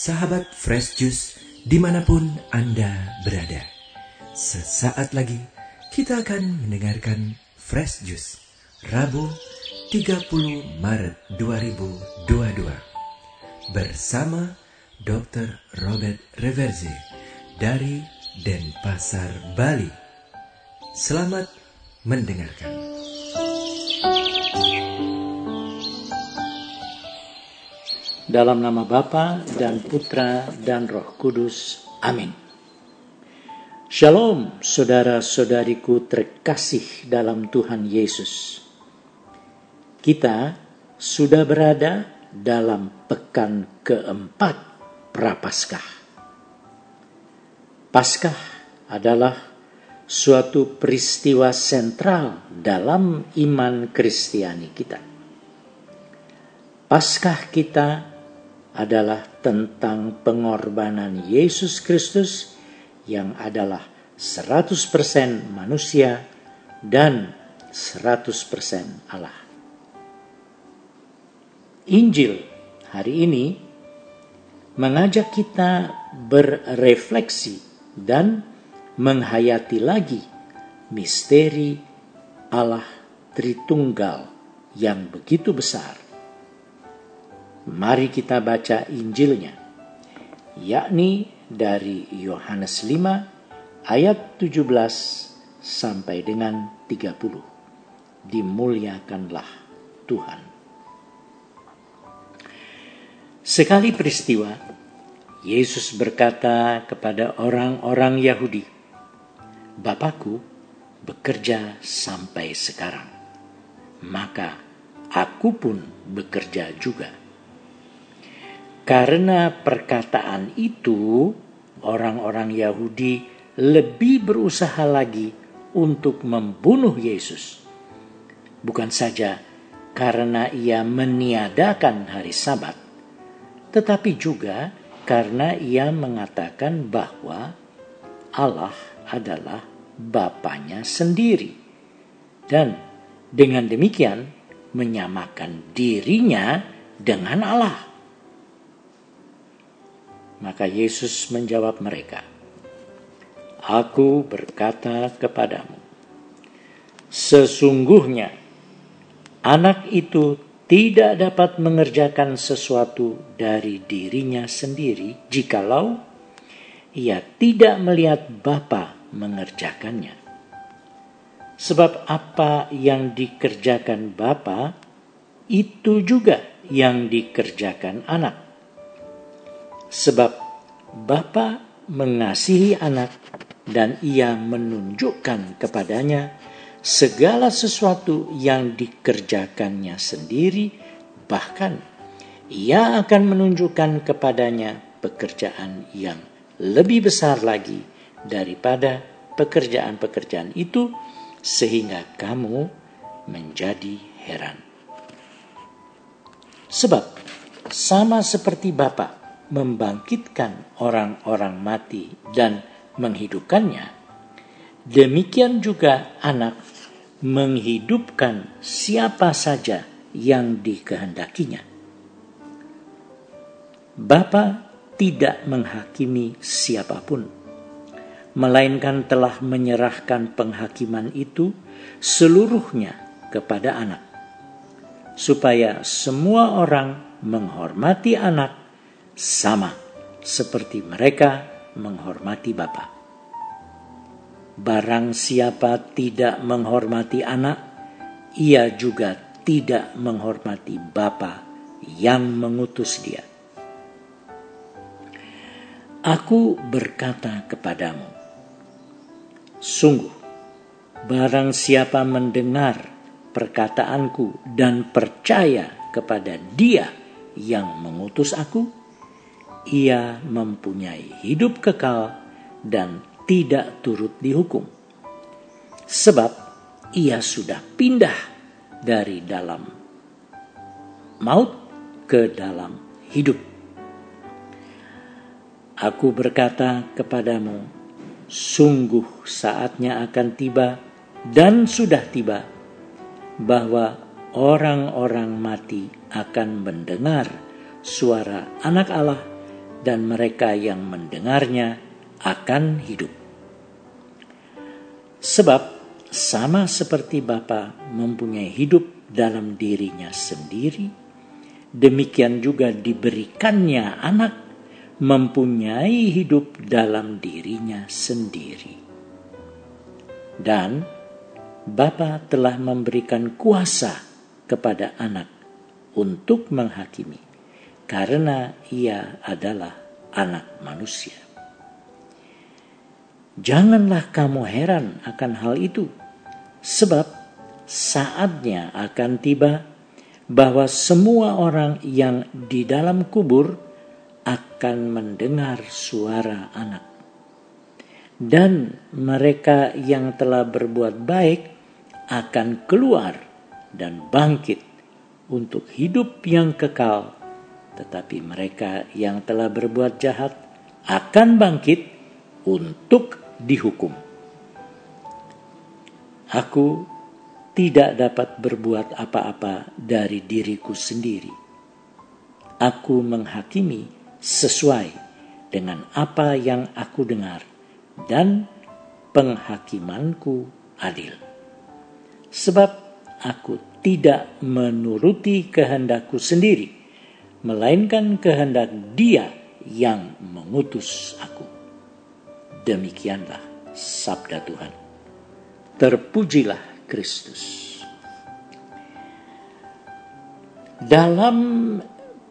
Sahabat Fresh Juice di mana pun Anda berada. Sesaat lagi kita akan mendengarkan Fresh Juice Rabu 30 Maret 2022 bersama Dr. Robert Reverze dari Denpasar, Bali. Selamat mendengarkan. Dalam nama Bapa dan Putra dan Roh Kudus. Amin. Shalom saudara-saudariku terkasih dalam Tuhan Yesus. Kita sudah berada dalam pekan keempat Prapaskah. Paskah adalah suatu peristiwa sentral dalam iman Kristiani kita. Paskah kita adalah tentang pengorbanan Yesus Kristus yang adalah 100% manusia dan 100% Allah. Injil hari ini mengajak kita berefleksi dan menghayati lagi misteri Allah Tritunggal yang begitu besar. Mari kita baca Injilnya, yakni dari Yohanes 5 ayat 17 sampai dengan 30. Dimuliakanlah Tuhan. Sekali peristiwa, Yesus berkata kepada orang-orang Yahudi, Bapakku bekerja sampai sekarang, maka aku pun bekerja juga. Karena perkataan itu, orang-orang Yahudi lebih berusaha lagi untuk membunuh Yesus. Bukan saja karena ia meniadakan hari Sabat, tetapi juga karena ia mengatakan bahwa Allah adalah Bapaknya sendiri. Dan dengan demikian menyamakan dirinya dengan Allah. Maka Yesus menjawab mereka, Aku berkata kepadamu, sesungguhnya anak itu tidak dapat mengerjakan sesuatu dari dirinya sendiri jikalau ia tidak melihat Bapa mengerjakannya. Sebab apa yang dikerjakan Bapa itu juga yang dikerjakan anak Sebab Bapa mengasihi anak dan ia menunjukkan kepadanya segala sesuatu yang dikerjakannya sendiri bahkan ia akan menunjukkan kepadanya pekerjaan yang lebih besar lagi daripada pekerjaan-pekerjaan itu sehingga kamu menjadi heran. Sebab sama seperti Bapak membangkitkan orang-orang mati dan menghidupkannya, demikian juga anak menghidupkan siapa saja yang dikehendakinya. Bapa tidak menghakimi siapa pun, melainkan telah menyerahkan penghakiman itu seluruhnya kepada anak, supaya semua orang menghormati anak sama seperti mereka menghormati Bapa. Barang siapa tidak menghormati anak, ia juga tidak menghormati Bapa yang mengutus dia. Aku berkata kepadamu, sungguh, barang siapa mendengar perkataanku dan percaya kepada Dia yang mengutus aku, ia mempunyai hidup kekal dan tidak turut dihukum. Sebab ia sudah pindah dari dalam maut ke dalam hidup. Aku berkata kepadamu, sungguh saatnya akan tiba dan sudah tiba bahwa orang-orang mati akan mendengar suara Anak Allah, dan mereka yang mendengarnya akan hidup. Sebab, sama seperti Bapa mempunyai hidup dalam dirinya sendiri, demikian juga diberikannya Anak mempunyai hidup dalam dirinya sendiri. Dan Bapa telah memberikan kuasa kepada anak untuk menghakimi karena ia adalah anak manusia. Janganlah kamu heran akan hal itu, sebab saatnya akan tiba bahwa semua orang yang di dalam kubur akan mendengar suara anak. Dan mereka yang telah berbuat baik akan keluar dan bangkit untuk hidup yang kekal tetapi mereka yang telah berbuat jahat akan bangkit untuk dihukum. Aku tidak dapat berbuat apa-apa dari diriku sendiri. Aku menghakimi sesuai dengan apa yang aku dengar, dan penghakimanku adil. Sebab aku tidak menuruti kehendakku sendiri, melainkan kehendak Dia yang mengutus aku. Demikianlah sabda Tuhan. Terpujilah Kristus. Dalam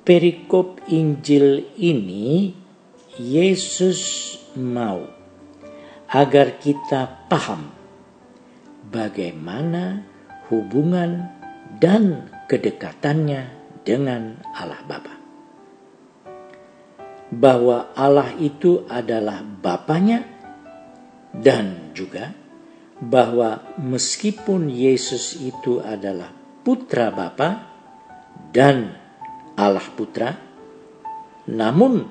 perikop Injil ini, Yesus mau agar kita paham bagaimana hubungan dan kedekatannya dengan Allah Bapa. Bahwa Allah itu adalah Bapaknya dan juga bahwa meskipun Yesus itu adalah putra Bapa dan Allah Putra, namun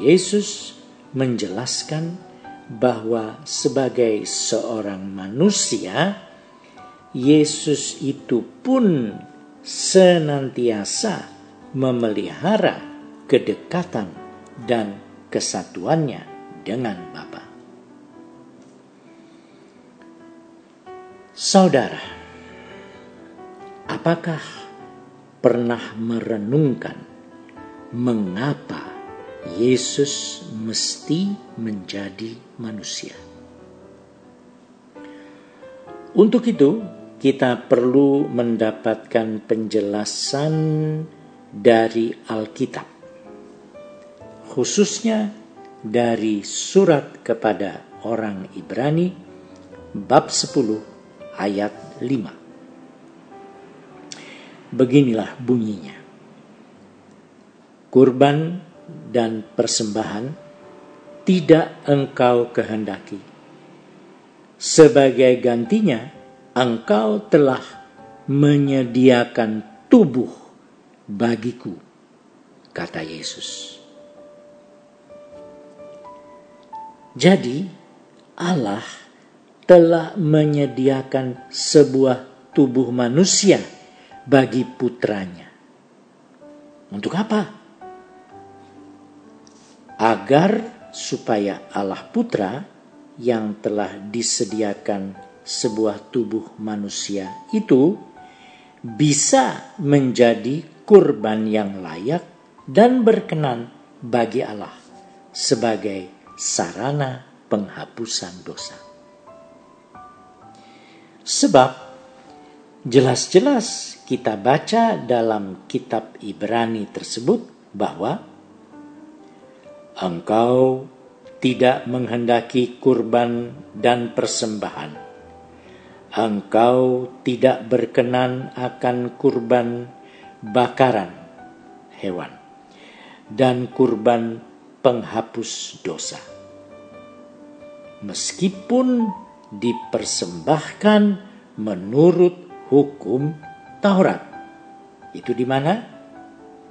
Yesus menjelaskan bahwa sebagai seorang manusia, Yesus itu pun senantiasa memelihara kedekatan dan kesatuannya dengan Bapa. Saudara, apakah pernah merenungkan mengapa Yesus mesti menjadi manusia? Untuk itu, kita perlu mendapatkan penjelasan dari Alkitab, khususnya dari surat kepada orang Ibrani bab 10 ayat 5. Beginilah bunyinya. Kurban dan persembahan tidak engkau kehendaki. Sebagai gantinya, engkau telah menyediakan tubuh bagiku, kata Yesus. Jadi, Allah telah menyediakan sebuah tubuh manusia bagi putranya. Untuk apa? Agar supaya Allah Putra yang telah disediakan sebuah tubuh manusia itu bisa menjadi kurban yang layak dan berkenan bagi Allah sebagai sarana penghapusan dosa. Sebab jelas-jelas kita baca dalam kitab Ibrani tersebut bahwa engkau tidak menghendaki kurban dan persembahan engkau tidak berkenan akan kurban bakaran hewan dan kurban penghapus dosa. Meskipun dipersembahkan menurut hukum Taurat. Itu di mana?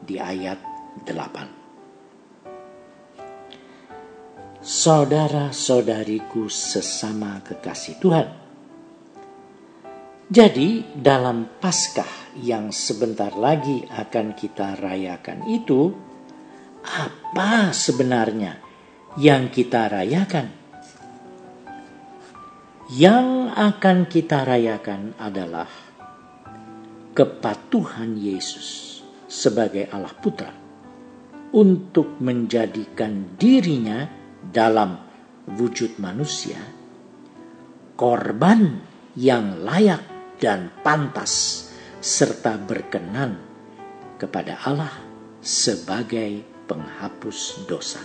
Di ayat 8. Saudara-saudariku sesama kekasih Tuhan Jadi, dalam Paskah yang sebentar lagi akan kita rayakan itu, apa sebenarnya yang kita rayakan? Yang akan kita rayakan adalah kepatuhan Yesus sebagai Allah Putra untuk menjadikan dirinya dalam wujud manusia korban yang layak dan pantas serta berkenan kepada Allah sebagai penghapus dosa.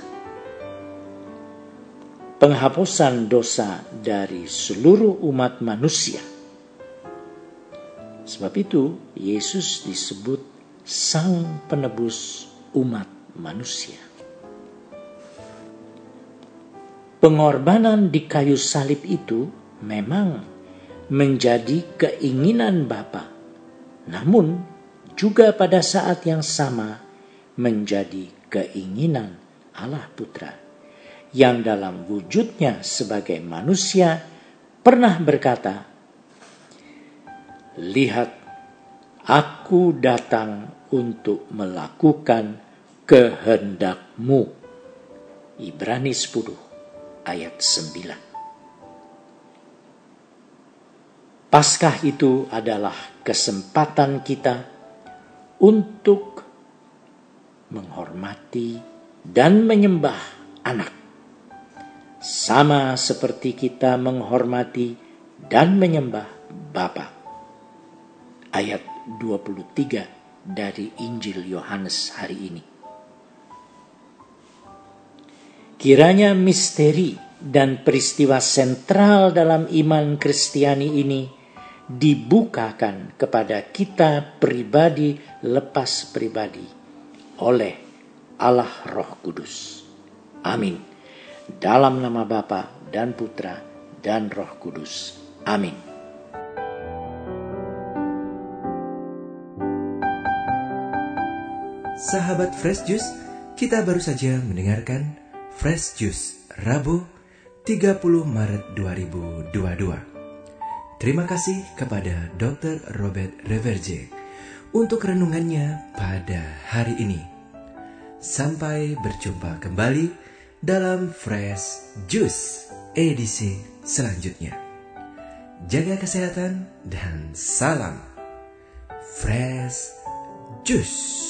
Penghapusan dosa dari seluruh umat manusia. Sebab itu Yesus disebut sang penebus umat manusia. Pengorbanan di kayu salib itu memang menjadi keinginan Bapa, namun juga pada saat yang sama menjadi keinginan Allah Putra yang dalam wujudnya sebagai manusia pernah berkata, "Lihat, aku datang untuk melakukan kehendakmu." Ibrani 10 ayat 9. Paskah itu adalah kesempatan kita untuk menghormati dan menyembah anak. Sama seperti kita menghormati dan menyembah Bapa. Ayat 23 dari Injil Yohanes hari ini. Kiranya misteri dan peristiwa sentral dalam iman Kristiani ini dibukakan kepada kita pribadi lepas pribadi oleh Allah Roh Kudus. Amin. Dalam nama Bapa dan Putra dan Roh Kudus. Amin. Sahabat Fresh Juice, kita baru saja mendengarkan Fresh Juice Rabu 30 Maret 2022. Terima kasih kepada Dr. Robert Reverje untuk renungannya pada hari ini. Sampai berjumpa kembali dalam Fresh Juice edisi selanjutnya. Jaga kesehatan dan salam Fresh Juice.